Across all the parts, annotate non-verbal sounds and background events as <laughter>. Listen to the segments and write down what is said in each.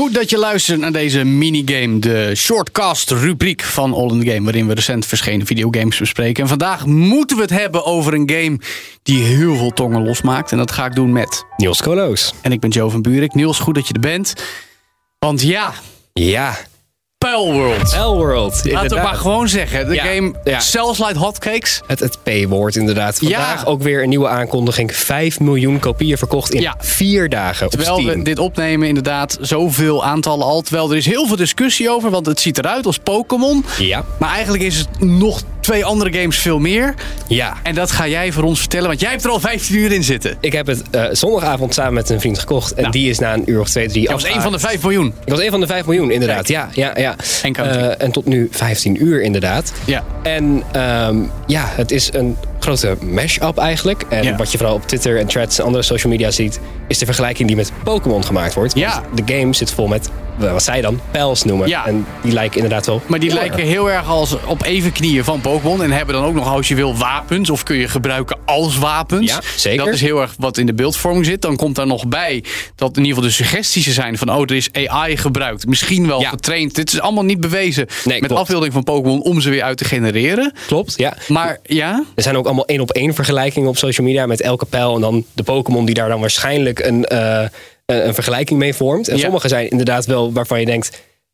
Goed dat je luistert naar deze minigame, de shortcast rubriek van All in the Game, waarin we recent verschenen videogames bespreken. En vandaag moeten we het hebben over een game die heel veel tongen losmaakt. En dat ga ik doen met Niels Koloos. En ik ben Joe van Buurik. Niels, goed dat je er bent. Want ja, Ja, World. L-World. Laten we maar gewoon zeggen, de Ja, game ja. Cells Light Hotcakes. Het, het P-woord inderdaad. Vandaag Ja. ook weer een nieuwe aankondiging. 5 miljoen kopieën verkocht in vier dagen op Terwijl Steam. we dit opnemen, inderdaad, zoveel aantallen al. Terwijl er is heel veel discussie over, want het ziet eruit als Pokémon. Ja, Maar eigenlijk is het nog twee andere games veel meer. ja. En dat ga jij voor ons vertellen, want jij hebt er al 15 uur in zitten. Ik heb het eh, zondagavond samen met een vriend gekocht. En Nou. die is na een uur of twee, drie Dat was één van de 5 miljoen. Ik was een van de 5 miljoen, inderdaad. Ja, ja, ja. En. Eh, en tot nu 15 uur, inderdaad. Ja. En ehm, ja, het is een grote mash-up eigenlijk. En Ja. wat je vooral op Twitter en threads en andere social media ziet... is de vergelijking die met Pokémon gemaakt wordt. Ja. De game zit vol met, wat zij dan, pijls noemen. Ja. En die lijken inderdaad wel... Maar die lijken heel erg als op even knieën van Pokémon. En hebben dan ook nog, als je wil, wapens. Of kun je gebruiken als wapens. Ja, zeker. Dat is heel erg wat in de beeldvorming zit. Dan komt daar nog bij dat in ieder geval de suggesties er zijn van... oh, er is AI gebruikt. Misschien wel Ja. getraind. Dit is allemaal niet bewezen Nee, met klopt. afbeelding van Pokémon... om ze weer uit te genereren. Klopt, ja. Maar ja, Er zijn ook allemaal één op één vergelijkingen op social media met elke pijl. En dan de Pokémon die daar dan waarschijnlijk een, eh, een een vergelijking mee vormt. En Ja. sommige zijn inderdaad wel waarvan je denkt...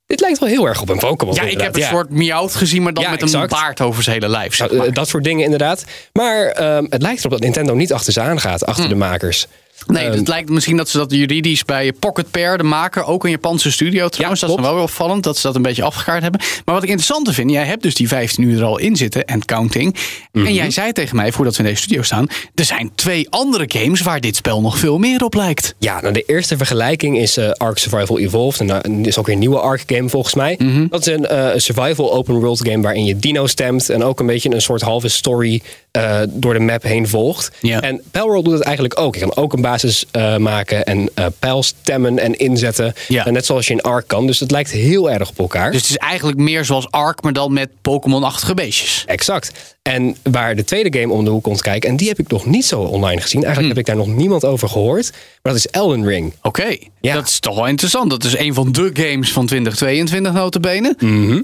Dit lijkt wel heel erg op een Pokémon. ja ik heb een Ja. soort Meowth gezien... maar dan Ja, met een exact. baard over zijn hele lijf. zeg Nou, maar. eh, dat soort dingen inderdaad. Maar ehm, het lijkt erop dat Nintendo niet achter ze aangaat, achter de makers. Nee, Ehm, het lijkt misschien dat ze dat juridisch bij Pocket Pair, de maker, ook een Japanse studio trouwens. dat is wel weer opvallend dat ze dat een beetje afgekaart hebben. Maar wat ik interessant vind, jij hebt dus die 15 uur er al in zitten en counting. Mhm. En jij zei tegen mij, voordat we in deze studio staan, er zijn twee andere games waar dit spel nog veel meer op lijkt. Ja, nou de eerste vergelijking is eh, Ark Survival Evolved. En dat is ook weer een nieuwe Ark game volgens mij. Mhm. Dat is een eh, survival open world game waarin je dino stemt. En ook een beetje een soort halve story eh, door de map heen volgt. Ja. En Palworld doet het eigenlijk ook. Je kan ook een basis eh, maken en eh pijl stemmen en inzetten. Ja. En net zoals je in Ark kan. Dus het lijkt heel erg op elkaar. Dus het is eigenlijk meer zoals Ark, maar dan met Pokémon-achtige beestjes. Exact. En waar de tweede game om de hoek komt kijken, en die heb ik nog niet zo online gezien. Eigenlijk Hmm. heb ik daar nog niemand over gehoord. Maar dat is Elden Ring. Oké, Ja. dat is toch wel interessant. Dat is een van de games van 2022 notabene.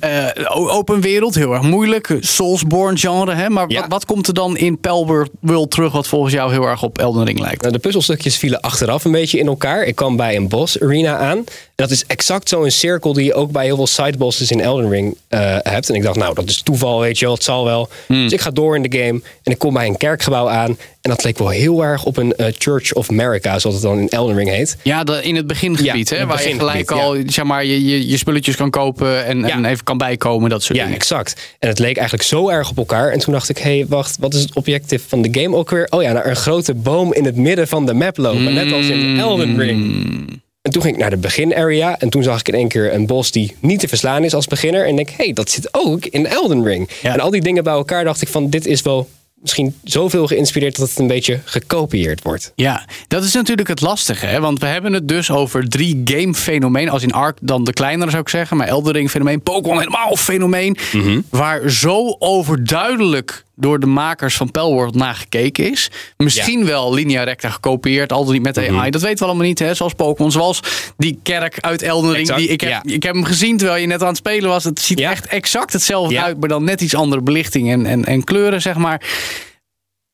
Eh, o- open wereld, heel erg moeilijk. Soulsborne genre, hè? Maar Ja. wat, wat komt er dan in Palworld World terug... wat volgens jou heel erg op Elden Ring lijkt? Nou, de puzzelstukjes vielen achteraf een beetje in elkaar. Ik kwam bij een boss arena aan. Dat is exact zo'n cirkel die je ook bij heel veel sidebosses in Elden Ring eh, hebt. En ik dacht, nou, dat is toeval, weet je wel, het zal wel. Hmm. Dus ik ga door in de game en ik kom bij een kerkgebouw aan. En dat leek wel heel erg op een eh, Church of America, zoals het dan in Elden Ring heet. Ja, de, in het begingebied, Ja, hè? waar je gelijk al zeg maar, je, je, je spulletjes kan kopen en, en even kan bijkomen, dat soort Ja, dingen. exact. En het leek eigenlijk zo erg op elkaar. En toen dacht ik, hé, hey, wacht, wat is het objectief van de game ook weer? Oh ja, naar een grote boom in het midden van de map lopen. Net als in Elden Ring. En toen ging ik naar de begin area. En toen zag ik in één keer een bos die niet te verslaan is als beginner. En denk, hé, hey, dat zit ook in Elden Ring. En al die dingen bij elkaar dacht ik van, dit is wel misschien zoveel geïnspireerd dat het een beetje gekopieerd wordt. Ja, dat is natuurlijk het lastige. Hè? Want we hebben het dus over drie game-fenomenen. Als in Ark dan de kleinere zou ik zeggen. Maar Elden Ring fenomeen. Pokémon helemaal fenomeen. Mhm. Waar zo overduidelijk door de makers van Palworld naar gekeken is. Misschien wel linea recta gekopieerd. Al dan niet met Mhm. AI. Dat weten we allemaal niet. Hè? Zoals Pokémon. Zoals die kerk uit Elden Ring. Exact, Die, ik, heb, ja. ik heb hem gezien terwijl je net aan het spelen was. Het ziet Ja. echt exact hetzelfde uit. Maar dan net iets andere belichting en, en, en kleuren zeg maar.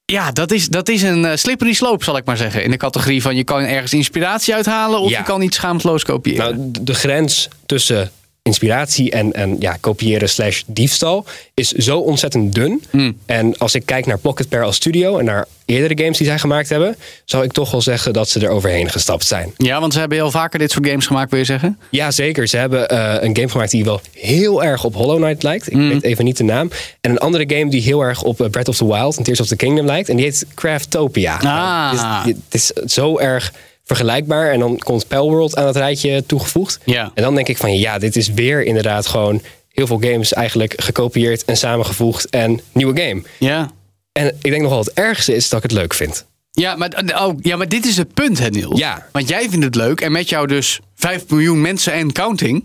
Ja, dat is, dat is een eh, slippery slope, zal ik maar zeggen. In de categorie van je kan ergens inspiratie uithalen of je kan iets schaamteloos kopiëren. Nou, de grens tussen inspiratie en, en ja, kopiëren slash diefstal is zo ontzettend dun. En als ik kijk naar Pocket Pair als studio en naar eerdere games die zij gemaakt hebben, zou ik toch wel zeggen dat ze er overheen gestapt zijn. ja, want ze hebben heel vaker dit soort games gemaakt, wil je zeggen? Ja, zeker. Ze hebben eh, een game gemaakt die wel heel erg op Hollow Knight lijkt. Ik weet even niet de naam. En een andere game die heel erg op eh, Breath of the Wild en Tears of the Kingdom lijkt. En die heet Craftopia. Ah. Nou, Het is, het is zo erg vergelijkbaar. En dan komt Palworld aan het rijtje toegevoegd. Ja. En dan denk ik van ja, dit is weer inderdaad gewoon heel veel games eigenlijk gekopieerd en samengevoegd en nieuwe game. Ja. En ik denk nog wel het ergste is dat ik het leuk vind. Ja maar, oh, ja, maar dit is het punt, hè, Niels? Ja. Want jij vindt het leuk en met jou dus 5 miljoen mensen en counting.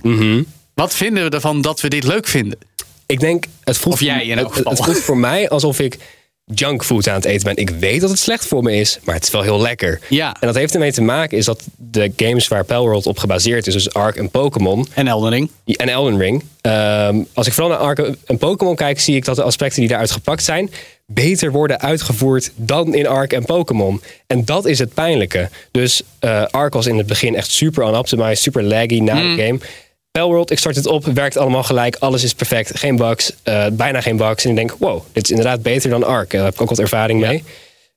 Wat vinden we ervan dat we dit leuk vinden? Ik denk, het voelt, Of jij in elk het, voelt voor mij alsof ik junkfood aan het eten ben. Ik weet dat het slecht voor me is, maar het is wel heel lekker. Ja. En dat heeft ermee te maken is dat de games waar Palworld op gebaseerd is, dus Ark en Pokémon, En Elden Ring. en Elden Ring. Ehm, als ik vooral naar Ark en Pokémon kijk, zie ik dat de aspecten die daaruit gepakt zijn, beter worden uitgevoerd dan in Ark en Pokémon. En dat is het pijnlijke. Dus eh Ark was in het begin echt super unoptimized, super laggy na de game. Palworld, ik start het op, werkt allemaal gelijk, alles is perfect, geen bugs, eh, bijna geen bugs. En ik denk, wow, dit is inderdaad beter dan Ark. Daar heb ik ook wat ervaring mee.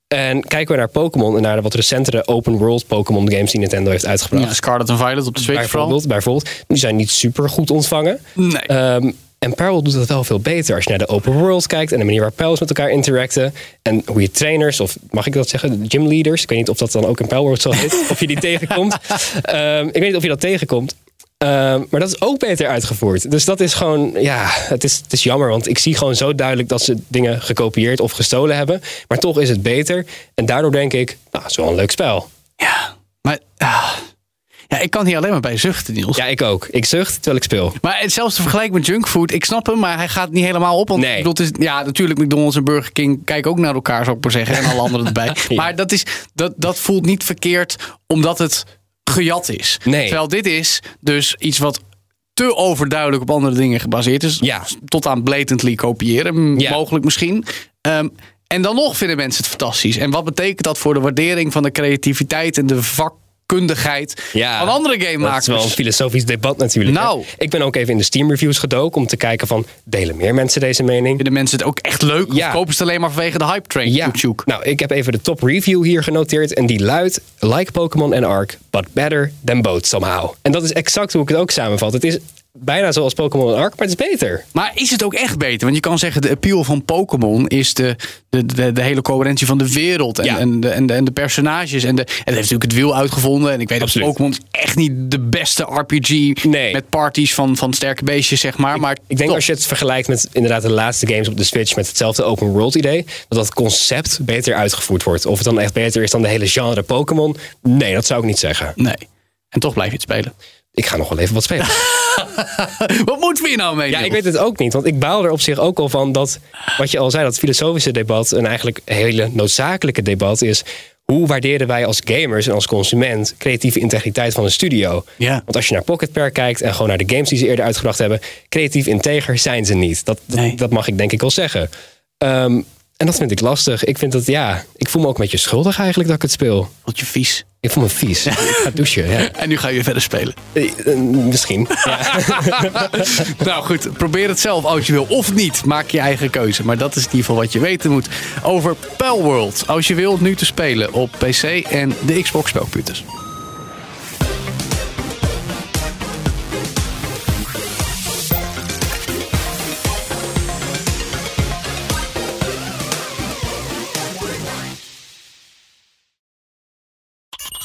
En kijken we naar Pokémon en naar de wat recentere open world Pokémon games die Nintendo heeft uitgebracht. Ja, Scarlet en Violet op de Switch. Bijvoorbeeld, bijvoorbeeld. Die zijn niet super goed ontvangen. Nee. Ehm, en Parallel doet dat wel veel beter. Als je naar de open world kijkt en de manier waar Pals met elkaar interacten. En hoe je trainers, of mag ik dat zeggen, gymleaders. Ik weet niet of dat dan ook in Palworld zo heet. <laughs> of je die tegenkomt. Ehm, ik weet niet of je dat tegenkomt. Ehm, maar dat is ook beter uitgevoerd. Dus dat is gewoon, ja, het is, het is jammer. Want ik zie gewoon zo duidelijk dat ze dingen gekopieerd of gestolen hebben. Maar toch is het beter. En daardoor denk ik, nou, het is wel een leuk spel. Ja, maar ja, ik kan hier alleen maar bij zuchten, Niels. Ja, ik ook. Ik zucht terwijl ik speel. Maar zelfs te vergelijken met junkfood, ik snap hem, maar hij gaat niet helemaal op. Want Nee. ik bedoel, is, ja, natuurlijk, McDonald's en Burger King kijken ook naar elkaar, zou ik maar zeggen. En alle anderen erbij. <laughs> Ja. Maar dat, is, dat, dat voelt niet verkeerd, omdat het gejat is. Nee. Terwijl dit is dus iets wat te overduidelijk op andere dingen gebaseerd is. Ja. Tot aan blatantly kopiëren, Ja. mogelijk misschien. Ehm, en dan nog vinden mensen het fantastisch. En wat betekent dat voor de waardering van de creativiteit en de vakkundigheid van andere game Dat is makers? wel een filosofisch debat natuurlijk. hè. Nou. Ik ben ook even in de Steam reviews gedoken om te kijken van... delen meer mensen deze mening? Vinden mensen het ook echt leuk? Ja. Of kopen ze het alleen maar vanwege de hype train? Ja, nou, ik heb even de top review hier genoteerd. En die luidt, like Pokémon en Ark, but better than both somehow. En dat is exact hoe ik het ook samenvat. Het is bijna zoals Pokémon en Ark, maar het is beter. Maar is het ook echt beter? Want je kan zeggen, de appeal van Pokémon is de, de, de, de hele coherentie van de wereld. En, Ja. en, de, en, de, en de personages. En de, en het heeft natuurlijk het wiel uitgevonden. En ik weet Absoluut. dat Pokémon echt niet de beste RPG Nee. met parties van, van sterke beestjes, zeg maar. maar Ik denk als je het vergelijkt met inderdaad de laatste games op de Switch... met hetzelfde open world idee, dat dat concept beter uitgevoerd wordt. Of het dan echt beter is dan de hele genre Pokémon? Nee, dat zou ik niet zeggen. Nee. En toch blijf je het spelen. Ik ga nog wel even wat spelen. <laughs> Wat moeten we hier nou mee Ja, ik weet het ook niet. Want ik baal er op zich ook al van dat, wat je al zei, dat filosofische debat, een eigenlijk hele noodzakelijke debat is. Hoe waarderen wij als gamers en als consument creatieve integriteit van een studio? Ja. Want als je naar Pocket Pair kijkt en gewoon naar de games die ze eerder uitgebracht hebben, creatief integer zijn ze niet. Dat, dat, Nee. dat mag ik denk ik wel zeggen. Ehm, en dat vind ik lastig. Ik vind dat, ja, ik voel me ook een beetje schuldig eigenlijk dat ik het speel. Word je vies. Ik voel me vies. Ik ga douchen, ja. En nu ga je verder spelen. Eh, eh, Misschien. <laughs> nou goed, probeer het zelf als je wil of niet. Maak je eigen keuze. Maar dat is in ieder geval wat je weten moet over Palworld. Als je wilt nu te spelen op PC en de Xbox spelcomputers.